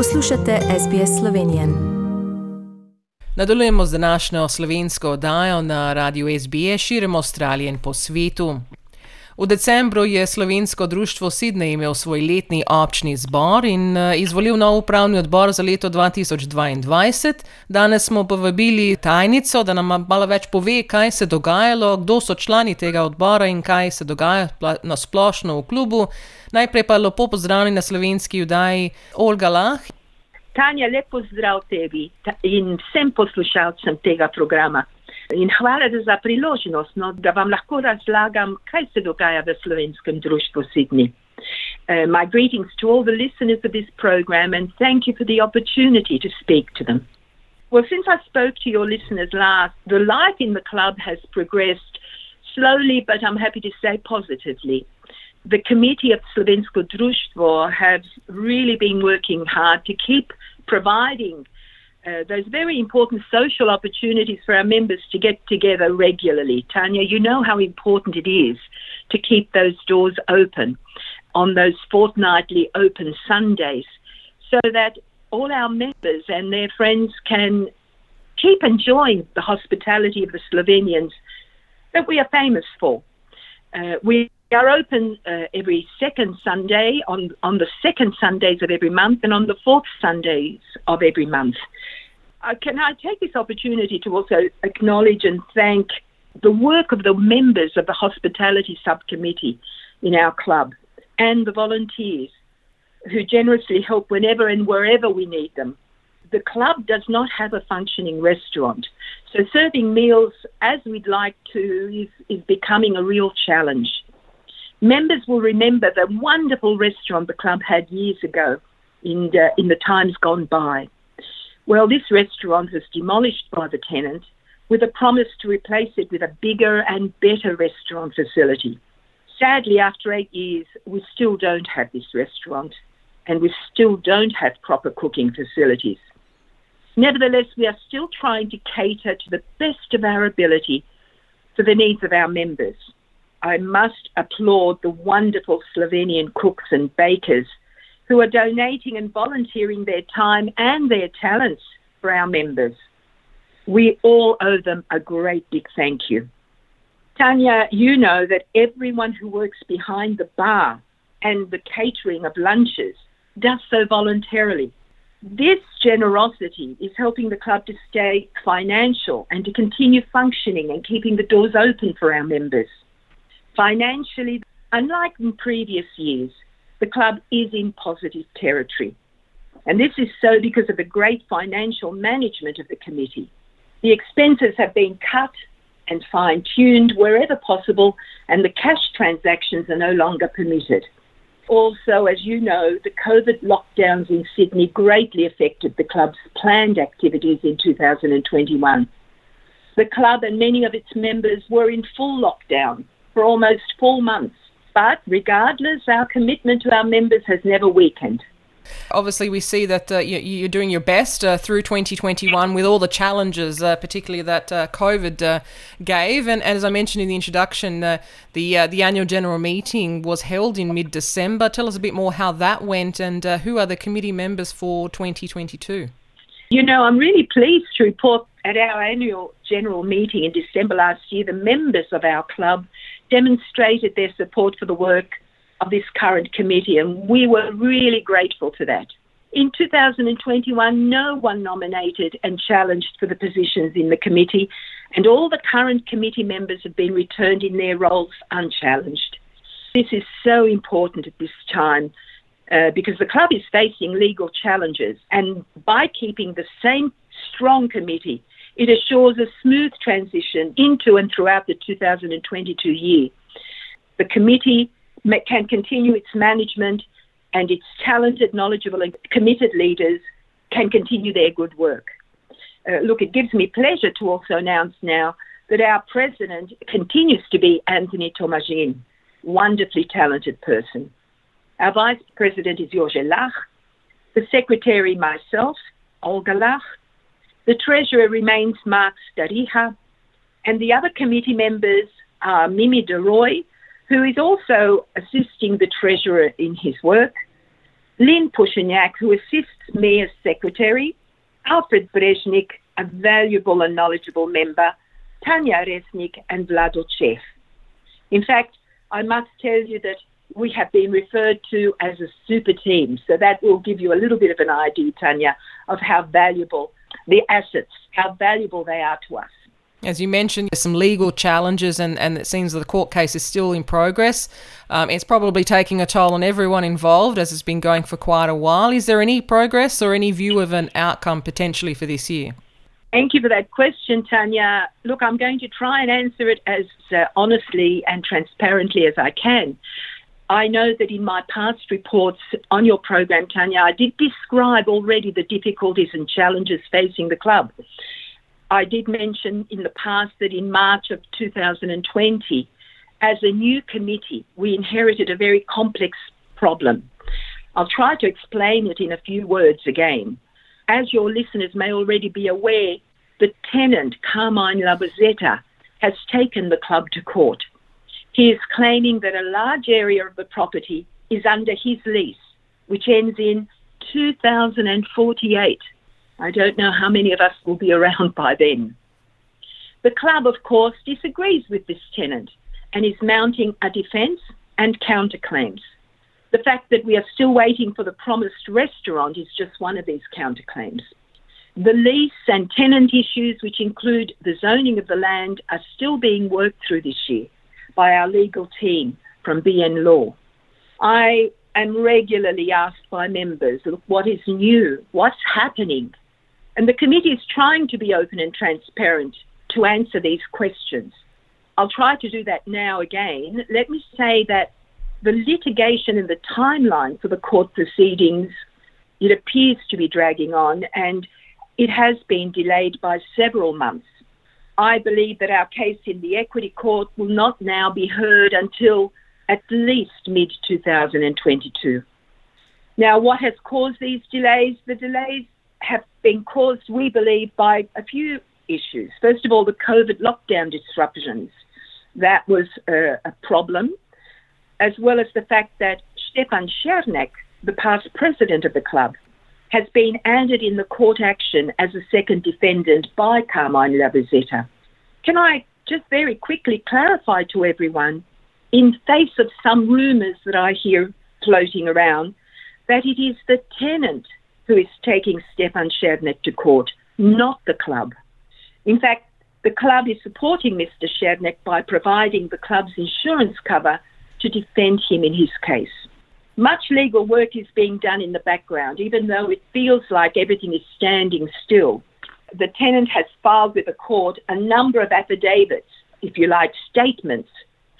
Poslušate SBS Slovenije. Nadaljujemo z današnjo slovensko oddajo na radiju SBS širom Avstralije in po svetu. V decembru je slovensko društvo Sydney imel svoj letni občni zbor in eh, izvolil nov upravni odbor za leto 2022. Danes smo povabili tajnico, da nam malo več pove, kaj se je dogajalo, kdo so člani tega odbora in kaj se dogaja na splošno v klubu. Najprej pa lepo pozdravljeni na slovenski vdaji Olga Lah. Tanja, lepo zdrav tebi in vsem poslušalcem tega programa. Za priložnost, no, da vam lahko razlagam, kaj se dogaja v slovenskem društvu Sydney. Uh, my greetings to all the listeners of this program and thank you for the opportunity to speak to them. Well, since I spoke to your listeners last, the life in the club has progressed slowly, but I'm happy to say positively. The committee of Slovensko Društvo has really been working hard to keep providing uh, those very important social opportunities for our members to get together regularly. Tanya, you know how important it is to keep those doors open on those fortnightly open Sundays so that all our members and their friends can keep enjoying the hospitality of the Slovenians that we are famous for. Uh, we are open uh, every second Sunday on, on the second Sundays of every month and on the fourth Sundays of every month. Uh, can I take this opportunity to also acknowledge and thank the work of the members of the hospitality subcommittee in our club and the volunteers who generously help whenever and wherever we need them. The club does not have a functioning restaurant, so serving meals as we'd like to is, is becoming a real challenge. Members will remember the wonderful restaurant the club had years ago in the, in the times gone by. Well, this restaurant was demolished by the tenant with a promise to replace it with a bigger and better restaurant facility. Sadly, after eight years, we still don't have this restaurant and we still don't have proper cooking facilities. Nevertheless, we are still trying to cater to the best of our ability for the needs of our members. I must applaud the wonderful Slovenian cooks and bakers who are donating and volunteering their time and their talents for our members. We all owe them a great big thank you. Tanya, you know that everyone who works behind the bar and the catering of lunches does so voluntarily. This generosity is helping the club to stay financial and to continue functioning and keeping the doors open for our members. Financially, unlike in previous years, the club is in positive territory. And this is so because of the great financial management of the committee. The expenses have been cut and fine tuned wherever possible, and the cash transactions are no longer permitted. Also, as you know, the COVID lockdowns in Sydney greatly affected the club's planned activities in 2021. The club and many of its members were in full lockdown for almost four months but regardless, our commitment to our members has never weakened. Obviously, we see that uh, you, are doing your best uh, through 2021 with all the challenges, uh, particularly that uh, COVID uh, gave. And, as I mentioned in the introduction, uh, the the annual general meeting was held in mid December. Tell us a bit more how that went and who are the committee members for 2022. You know, I'm really pleased to report at our annual general meeting in December last year, the members of our club demonstrated their support for the work of this current committee, and we were really grateful for that. In 2021, no one nominated and challenged for the positions in the committee, and all the current committee members have been returned in their roles unchallenged. This is so important at this time uh, because the club is facing legal challenges, and by keeping the same strong committee it assures a smooth transition into and throughout the 2022 year. The committee can continue its management and its talented, knowledgeable, and committed leaders can continue their good work. Uh, look, it gives me pleasure to also announce now that our president continues to be Anthony Tomazin, wonderfully talented person. Our vice president is Jorge Lach, the secretary myself, Olga Lach, the treasurer remains Mark Stariha, and the other committee members are Mimi DeRoy, who is also assisting the treasurer in his work, Lynn Pushignac, who assists me as secretary, Alfred Brezhnik, a valuable and knowledgeable member, Tanya Resnik, and Vlado. In fact, I must tell you that we have been referred to as a super team, so that will give you a little bit of an idea, Tanya, of how valuable the assets, how valuable they are to us. As you mentioned, there's some legal challenges, and, and it seems that the court case is still in progress. Um, it's probably taking a toll on everyone involved as it's been going for quite a while. Is there any progress or any view of an outcome potentially for this year? Thank you for that question, Tanya. Look, I'm going to try and answer it as uh, honestly and transparently as I can. I know that in my past reports on your program, Tanya, I did describe already the difficulties and challenges facing the club. I did mention in the past that in March of 2020, as a new committee, we inherited a very complex problem. I'll try to explain it in a few words again. As your listeners may already be aware, the tenant, Carmine Labozetta, has taken the club to court. He is claiming that a large area of the property is under his lease, which ends in 2048. I don't know how many of us will be around by then. The club, of course, disagrees with this tenant and is mounting a defence and counterclaims. The fact that we are still waiting for the promised restaurant is just one of these counterclaims. The lease and tenant issues, which include the zoning of the land, are still being worked through this year by our legal team from BN Law. I am regularly asked by members, what is new? What's happening? And the committee is trying to be open and transparent to answer these questions. I'll try to do that now again. Let me say that the litigation and the timeline for the court proceedings, it appears to be dragging on and it has been delayed by several months. I believe that our case in the equity court will not now be heard until at least mid 2022. Now, what has caused these delays? The delays have been caused, we believe, by a few issues. First of all, the COVID lockdown disruptions. That was a, a problem, as well as the fact that Stefan Chernek, the past president of the club, has been added in the court action as a second defendant by Carmine Labozetta. Can I just very quickly clarify to everyone, in face of some rumours that I hear floating around, that it is the tenant who is taking Stefan Chernek to court, not the club. In fact, the club is supporting Mr. Chernek by providing the club's insurance cover to defend him in his case. Much legal work is being done in the background, even though it feels like everything is standing still. The tenant has filed with the court a number of affidavits, if you like, statements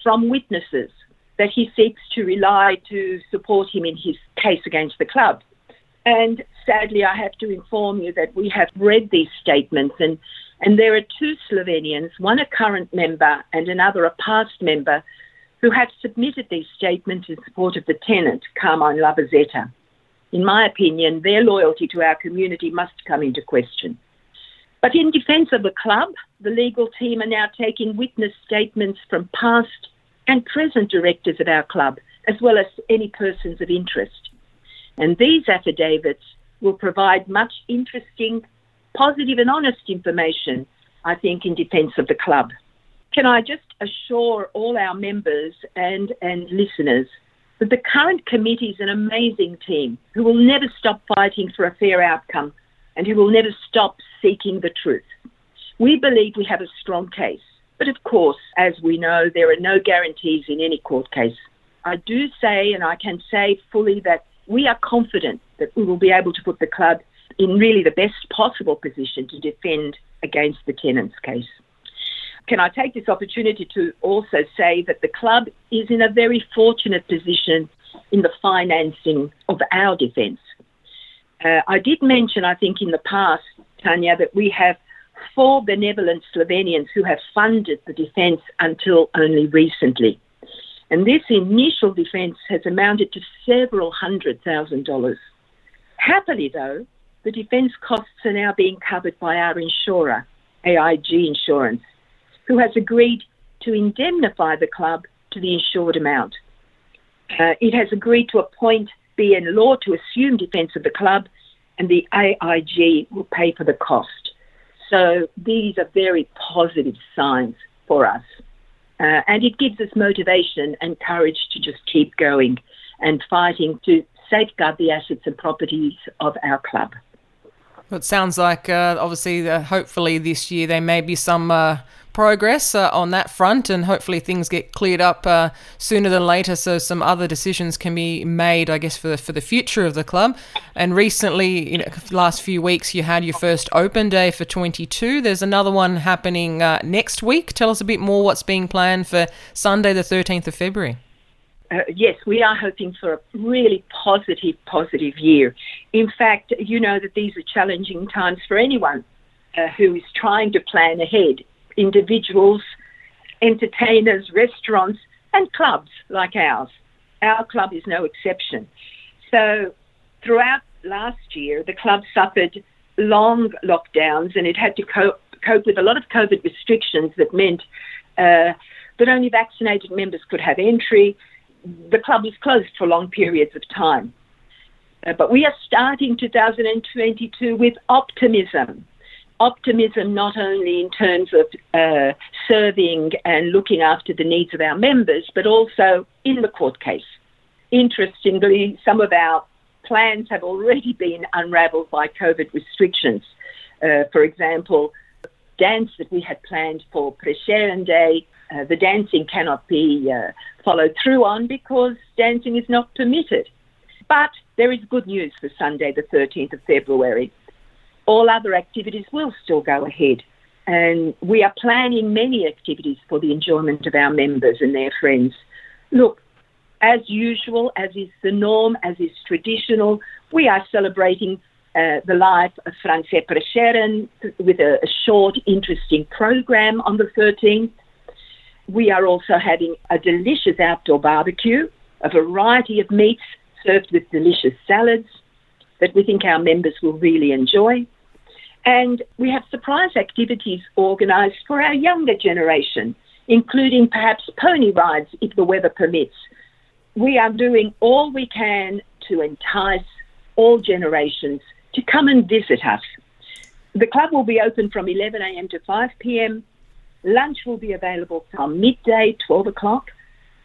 from witnesses that he seeks to rely to support him in his case against the club. And sadly, I have to inform you that we have read these statements, and, and there are two Slovenians, one a current member and another a past member, who have submitted these statements in support of the tenant, Carmine Labozetta. In my opinion, their loyalty to our community must come into question. But in defence of the club, the legal team are now taking witness statements from past and present directors of our club, as well as any persons of interest. And these affidavits will provide much interesting, positive, and honest information, I think, in defence of the club. Can I just assure all our members and, and listeners that the current committee is an amazing team who will never stop fighting for a fair outcome and who will never stop seeking the truth. We believe we have a strong case, but of course, as we know, there are no guarantees in any court case. I do say, and I can say fully, that we are confident that we will be able to put the club in really the best possible position to defend against the tenants case. Can I take this opportunity to also say that the club is in a very fortunate position in the financing of our defence. Uh, I did mention, I think, in the past, Tanya, that we have four benevolent Slovenians who have funded the defence until only recently. And this initial defence has amounted to several hundred thousand dollars. Happily, though, the defence costs are now being covered by our insurer, AIG Insurance, who has agreed to indemnify the club to the insured amount. Uh, it has agreed to appoint SBN law to assume defence of the club, and the AIG will pay for the cost. So these are very positive signs for us. Uh, and it gives us motivation and courage to just keep going and fighting to safeguard the assets and properties of our club. It sounds like, uh, obviously, uh, hopefully this year there may be some uh, progress uh, on that front, and hopefully things get cleared up uh, sooner than later, so some other decisions can be made, I guess, for the, for the future of the club. And recently, you know, last few weeks, you had your first open day for 22. There's another one happening uh, next week. Tell us a bit more what's being planned for Sunday, the 13th of February. Uh, yes, we are hoping for a really positive, positive year. In fact, you know that these are challenging times for anyone uh, who is trying to plan ahead individuals, entertainers, restaurants, and clubs like ours. Our club is no exception. So, throughout last year, the club suffered long lockdowns and it had to cope, cope with a lot of COVID restrictions that meant uh, that only vaccinated members could have entry. The club was closed for long periods of time. Uh, but we are starting 2022 with optimism optimism not only in terms of uh, serving and looking after the needs of our members, but also in the court case. Interestingly, some of our plans have already been unravelled by COVID restrictions. Uh, for example, dance that we had planned for Prešeren Day, uh, the dancing cannot be uh, followed through on because dancing is not permitted. But there is good news for Sunday, the 13th of February all other activities will still go ahead. And we are planning many activities for the enjoyment of our members and their friends. Look, as usual, as is the norm, as is traditional, we are celebrating uh, the life of France Prešeren with a, a short, interesting program on the 13th. We are also having a delicious outdoor barbecue, a variety of meats served with delicious salads that we think our members will really enjoy. And we have surprise activities organised for our younger generation, including perhaps pony rides if the weather permits. We are doing all we can to entice all generations to come and visit us. The club will be open from 11 a.m. to 5 p.m. Lunch will be available from midday, 12 o'clock,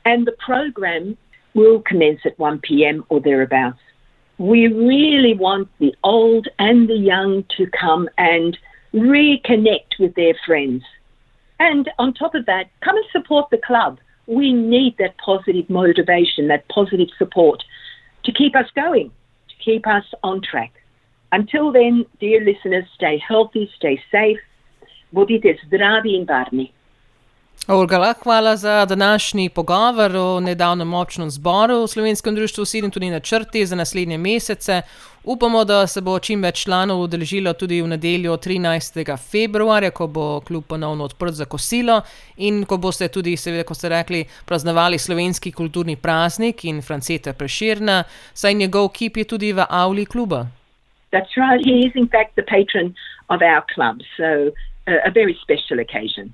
and the program will commence at 1 p.m. or thereabouts we really want the old and the young to come and reconnect with their friends. And on top of that, come and support the club. We need that positive motivation, that positive support to keep us going, to keep us on track. Until then, dear listeners, stay healthy, stay safe. Bodite zdravi in varni. Olga, hvala za današnji pogovor o nedavnem močnem zboru v Slovenskem društvu. Sidim tudi na črti za naslednje mesece. Upamo, da se bo čim več članov udeležilo tudi v nedeljo 13. februarja, ko bo klub ponovno odprt za kosilo in ko boste tudi, seveda, kot ste rekli, praznovali slovenski kulturni praznik in Franceta Preširna, saj njegov kip je tudi v avli kluba. Right. He is in fact the patron of our club, so uh, a very special occasion.